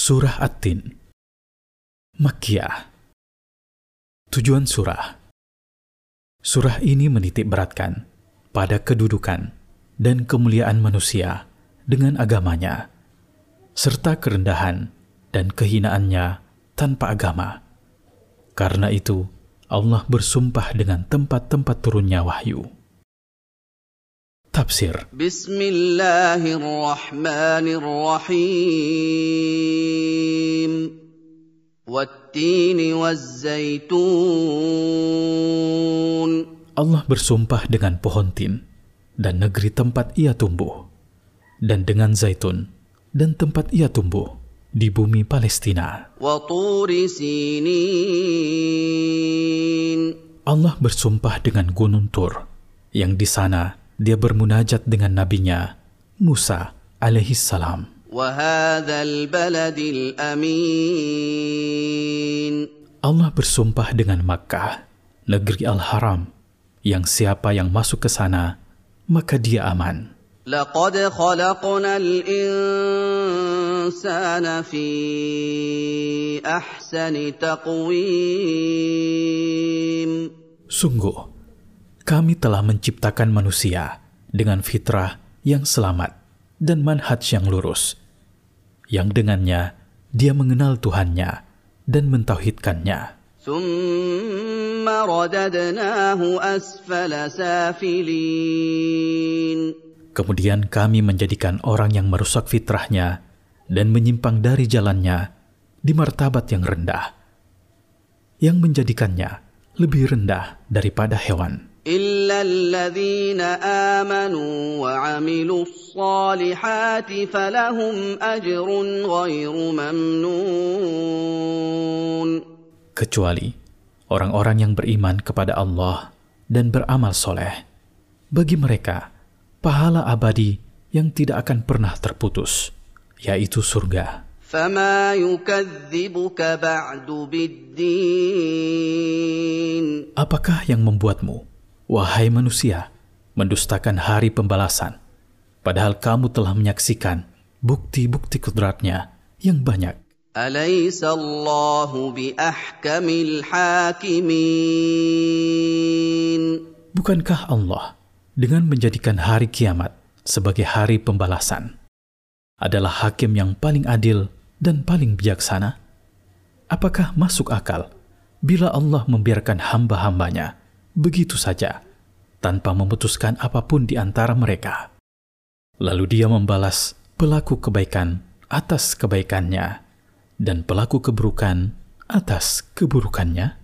Surah At-Tin Makkiyah Tujuan surah Surah ini menitik beratkan pada kedudukan dan kemuliaan manusia dengan agamanya, serta kerendahan dan kehinaannya tanpa agama. Karena itu, Allah bersumpah dengan tempat-tempat turunnya wahyu. Tafsir. Bismillahirrahmanirrahim. Wattini wazzaitun. Allah bersumpah dengan pohon tin dan negeri tempat ia tumbuh dan dengan zaitun dan tempat ia tumbuh di bumi Palestina. Allah bersumpah dengan gunung Tur, yang di sana dia bermunajat dengan nabinya Musa alaihi salam. Allah bersumpah dengan Makkah, negeri Al-Haram, yang siapa yang masuk ke sana, maka dia aman. لقد خلقنا الإنسان في أحسن تقويم Sungguh, kami telah menciptakan manusia dengan fitrah yang selamat dan manhaj yang lurus, yang dengannya dia mengenal Tuhannya dan mentauhidkannya. Kemudian kami menjadikan orang yang merusak fitrahnya dan menyimpang dari jalannya di martabat yang rendah, yang menjadikannya lebih rendah daripada hewan. إلا الذين آمنوا وعملوا الصالحات فلهم أجر غير ممنون Kecuali orang-orang yang beriman kepada Allah dan beramal soleh. Bagi mereka, pahala abadi yang tidak akan pernah terputus, yaitu surga. فما يكذبك بعد بالدين Apakah yang membuatmu, Wahai manusia, mendustakan hari pembalasan, padahal kamu telah menyaksikan bukti-bukti kudratnya yang banyak. Bukankah Allah dengan menjadikan hari kiamat sebagai hari pembalasan adalah hakim yang paling adil dan paling bijaksana? Apakah masuk akal bila Allah membiarkan hamba-hambanya begitu saja tanpa memutuskan apa pun di antara mereka? Lalu dia membalas pelaku kebaikan atas kebaikannya dan pelaku keburukan atas keburukannya?